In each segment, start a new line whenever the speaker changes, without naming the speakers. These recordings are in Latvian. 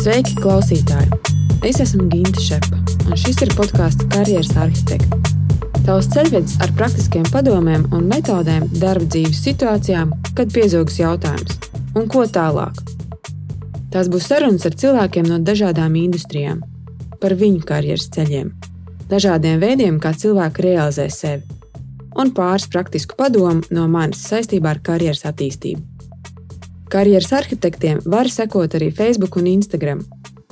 Sveiki, klausītāji! Es esmu Ginte Šepa, un šis ir podkāsts Karjeras arhitekta. Tavs ceļvedis ar praktiskiem padomiem un metodēm darba dzīves situācijām, kad piezogas jautājums, un ko tālāk. Tās būs sarunas ar cilvēkiem no dažādām industrijām, par viņu karjeras ceļiem, dažādiem veidiem, kā cilvēki realizē sevi, un pāris praktisku padomu no manis saistībā ar karjeras attīstību. Karjeras arhitektiem var sekot arī Facebook un Instagram.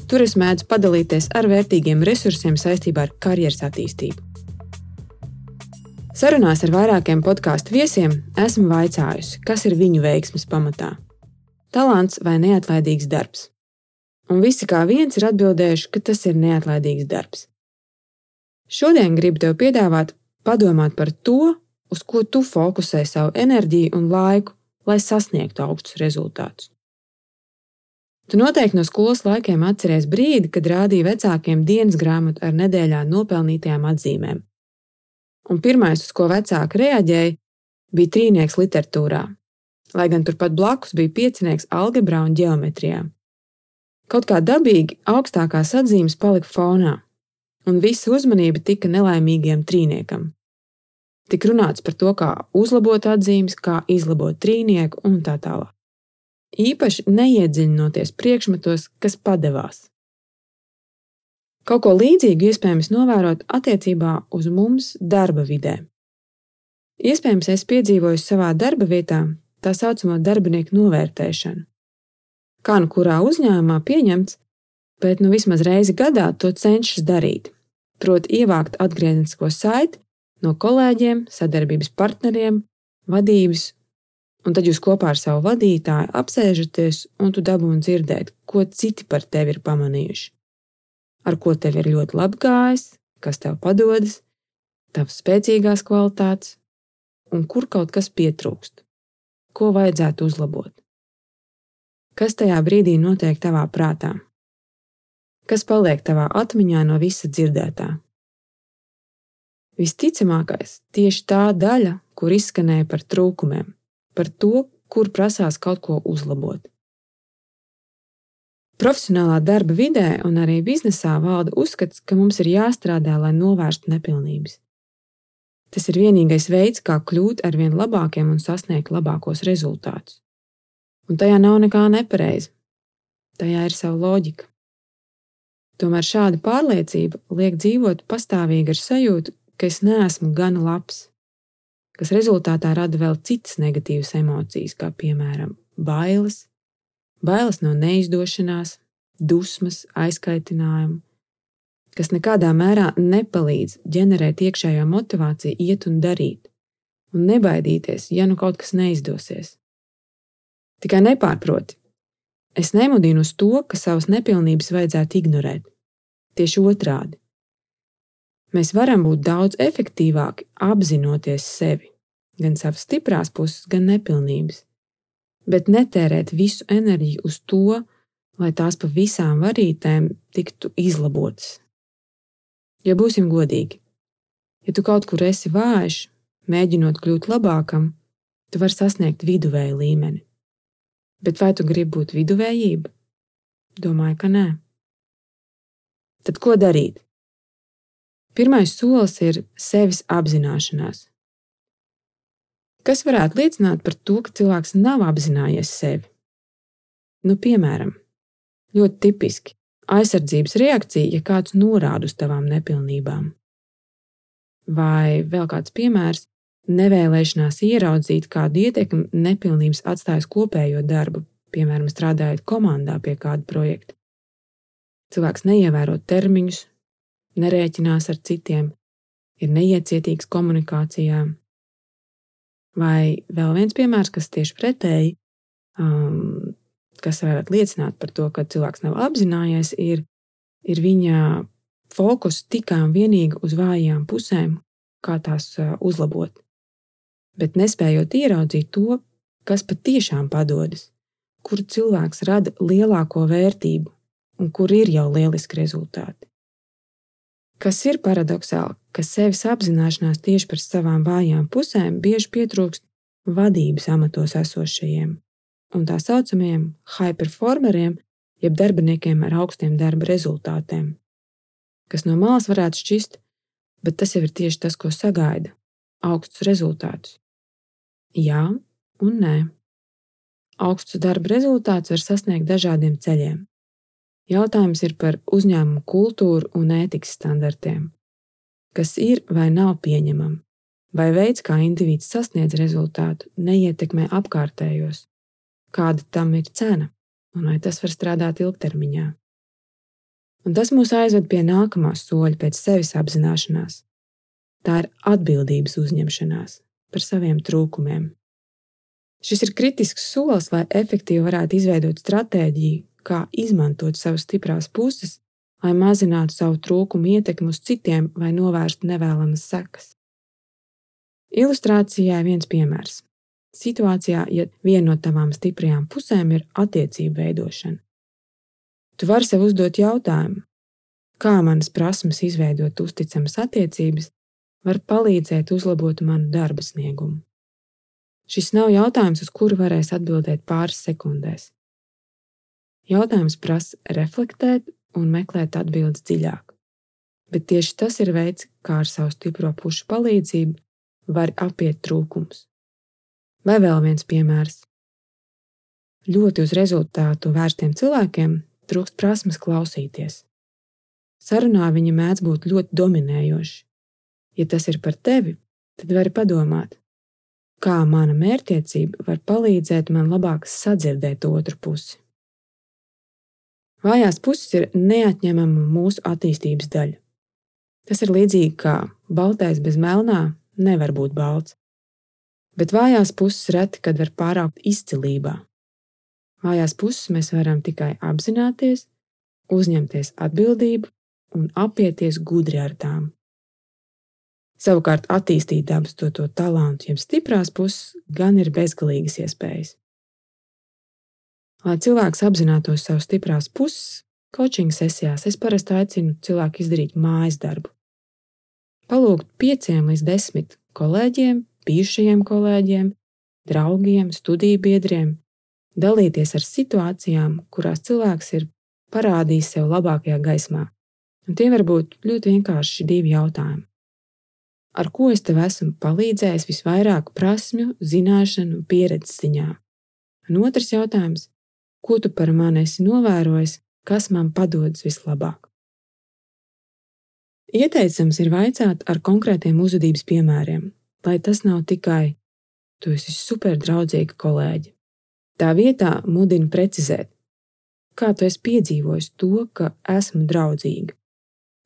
Tur es mēdzu padalīties ar vērtīgiem resursiem saistībā ar karjeras attīstību. Sarunās ar vairākiem podkāstu viesiem esmu vaicājusi, kas ir viņu veiksmes pamatā - talants vai neatlaidīgs darbs. Un visi kā viens ir atbildējuši, ka tas ir neatlaidīgs darbs. Šodien gribu tev piedāvāt padomāt par to, uz ko tu fokusē savu enerģiju un laiku, lai sasniegtu augstus rezultātus. Tu noteikti no skolas laikiem atceries brīdi, kad rādīja vecākiem dienas grāmatu ar nedēļā nopelnītajām atzīmēm. Un pirmais, uz ko vecāki reaģēja, bija trīnieks literatūrā, lai gan turpat blakus bija piecinieks algebrā un geometrijā. Kaut kā dabīgi augstākās atzīmes palika fonā, un visa uzmanība tika nelaimīgiem trīniekam. Tik runāts par to, kā uzlabot atzīmes, kā izlabot trīnieku un tā tālāk. Īpaši neiedziļinoties priekšmetos, kas padevās. Kaut ko līdzīgu iespējams novērot attiecībā uz mums darba vidē. Iespējams, es piedzīvoju savā darba vietā tā saucamo darbinieku novērtēšanu. Kā nu kurā uzņēmumā pieņemts, bet nu vismaz reizi gadā to cenšas darīt. Proti, ievākt atgrieznisko saiti no kolēģiem, sadarbības partneriem, vadības, un tad jūs kopā ar savu vadītāju apsēžaties un tu dabūni dzirdēt, ko citi par tevi ir pamanījuši. Ar ko tev ir ļoti labi gājis, kas tev padodas, tavas spēcīgās kvalitātes, un kur kaut kas pietrūkst, ko vajadzētu uzlabot. Kas tajā brīdī notiek tavā prātā? Kas paliek tavā atmiņā no visa dzirdētā? Visticamākais tieši tā daļa, kur izskanēja par trūkumiem, par to, kur prasās kaut ko uzlabot. Profesionālā darba vidē un arī biznesā valda uzskats, ka mums ir jāstrādā, lai novērstu nepilnības. Tas ir vienīgais veids, kā kļūt ar vien labākiem un sasniegt labākos rezultātus. Un tajā nav nekā nepareiza. Tajā ir sava loģika. Tomēr šāda pārliecība liek dzīvot pastāvīgi ar sajūtu, ka es neesmu gana labs, kas rezultātā rada vēl citas negatīvas emocijas, kā piemēram bailes, bailes no neizdošanās, dusmas, aizkaitinājumu, kas nekādā mērā nepalīdz ģenerēt iekšējo motivāciju, iet un darīt, un nebaidīties, ja nu kaut kas neizdosies. Tikai nepārproti, es nemudinu uz to, ka savas nepilnības vajadzētu ignorēt. Tieši otrādi Mēs varam būt daudz efektīvāki, apzinoties sevi, gan savas stiprās puses, gan nepilnības, bet netērēt visu enerģiju uz to, lai tās pa visām varītēm tiktu izlabotas. Ja būsim godīgi, ja tu kaut kur esi vājš, mēģinot kļūt labākam, tu vari sasniegt viduvēju līmeni. Bet vai tu gribi būt viduvējība? Domāju, ka nē. Tad ko darīt? Pirmais solis ir sevis apzināšanās. Kas varētu liecināt par to, ka cilvēks nav apzinājies sevi? Nu, piemēram, ļoti tipiski aizsardzības reakcija, ja kāds norāda uz tavām nepilnībām. Vai vēl kāds piemērs - nevēlēšanās ieraudzīt, kādu ietekmi nepilnības atstājas kopējo darbu, piemēram, strādājot komandā pie kāda projekta. Cilvēks neievēro termiņus, nerēķinās ar citiem, ir neiecietīgs komunikācijā. Vai vēl viens piemērs, kas tieši pretēji, um, kas varētu liecināt par to, ka cilvēks nav apzinājies, ir, ir viņa fokus tikai un vienīgi uz vājām pusēm, kā tās uh, uzlabot. Bet nespējot ieraudzīt to, kas patiešām padodas, kur cilvēks rada lielāko vērtību un kur ir jau lieliski rezultāti. Kas ir paradoxāli, ka sevis apzināšanās tieši par savām vājām pusēm bieži pietrūkst vadības amatos esošajiem un tā saucamajiem high performeriem, jeb darbiniekiem ar augstiem darba rezultātiem. Kas no malas varētu šķist, bet tas jau ir tieši tas, ko sagaida - augstus rezultātus. Jā un nē. Augstus darba rezultātus var sasniegt dažādiem ceļiem. Jautājums ir par uzņēmumu kultūru un ētikas standartiem. Kas ir vai nav pieņemami, vai veids, kā indivīds sasniedz rezultātu, neietekmē apkārtējos, kāda tam ir cena un vai tas var strādāt ilgtermiņā. Un tas mūs aizved pie nākamā soļa pēc sevis apzināšanās. Tā ir atbildības uzņemšanās par saviem trūkumiem. Šis ir kritisks solis, lai efektīvi varētu izveidot stratēģiju, kā izmantot savas stiprās puses, lai mazinātu savu trūkumu ietekmi uz citiem vai novērstu nevēlamas sekas. Ilustrācijai viens piemērs. Situācijā, ja viena no tavām stiprajām pusēm ir attiecību veidošana, tu vari sev uzdot jautājumu, kā manas prasmes izveidot uzticamas attiecības var palīdzēt uzlabot manu darba sniegumu. Šis nav jautājums, uz kuru varēs atbildēt pāris sekundēs. Jautājums prasa reflektēt un meklēt atbildes dziļāk. Bet tieši tas ir veids, kā ar savu stipro pušu palīdzību var apiet trūkums. Vai vēl viens piemērs. Ļoti uz rezultātu vērstiem cilvēkiem trūkst prasmes klausīties. Sarunā viņi mēdz būt ļoti dominējoši. Ja tas ir par tevi, tad vari padomāt, kā mana mērķtiecība var palīdzēt man labāk sadzirdēt otru pusi. Vājās puses ir neatņemama mūsu attīstības daļa. Tas ir līdzīgi kā baltais bez melnā nevar būt balts. Bet vājās puses reti, kad var pārākt izcilībā. Vājās puses mēs varam tikai apzināties, uzņemties atbildību un apieties gudri ar tām. Savukārt, attīstīt dabas to, to talantu, jeb stiprās puses, gan ir bezgalīgas iespējas. Lai cilvēks apzinātos savas stiprās puses, coaching sesijās es parasti aicinu cilvēku izdarīt mājas darbu. Palūgt pieciem līdz desmit kolēģiem, bijušajiem kolēģiem, draugiem, studiju biedriem, dalīties ar situācijām, kurās cilvēks ir parādījis sev labākajā gaismā. Un tie var būt ļoti vienkārši divi jautājumi. Ar ko es tev esmu palīdzējis visvairāk prasmju, zināšanu, pieredzes ziņā? Un otrs jautājums Ko tu par mani esi novērojis, kas man padodas vislabāk? Ieteicams ir vaicāt ar konkrētiem uzvedības piemēriem, lai tas nav tikai tu esi superdraudzīga kolēģe. Tā vietā mudina precizēt, kā tu esi piedzīvojis to, ka esmu draudzīga.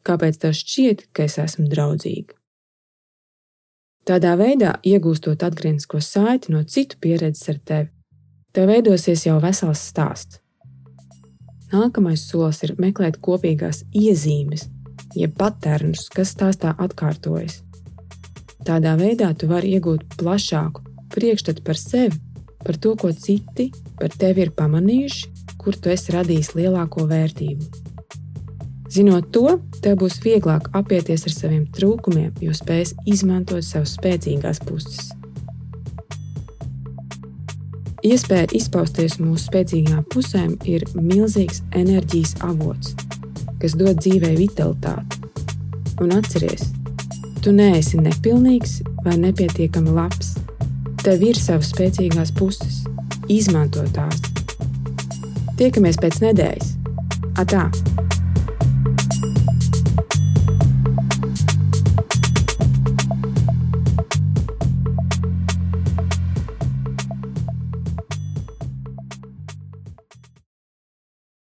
Kāpēc tev šķiet, ka es esmu draudzīga? Tādā veidā, iegūstot atgrieznisko saiti no citu pieredzes ar tevi, tev veidosies jau vesels stāsts. Nākamais solis ir meklēt kopīgās iezīmes, jeb patērnus, kas stāstā atkārtojas. Tādā veidā tu vari iegūt plašāku priekšstatu par sevi, par to, ko citi par tevi ir pamanījuši, kur tu esi radījis lielāko vērtību. Zinot to, tev būs vieglāk apieties ar saviem trūkumiem, jo spēs izmantot savas spēcīgās puses. Iespēja izpausties mūsu spēcīgām pusēm ir milzīgs enerģijas avots, kas dod dzīvei vitalitāti. Un atceries, tu neesi nepilnīgs vai nepietiekami labs. Tev ir savas spēcīgās puses, izmanto tās. Tiekamies pēc nedēļas! Atā!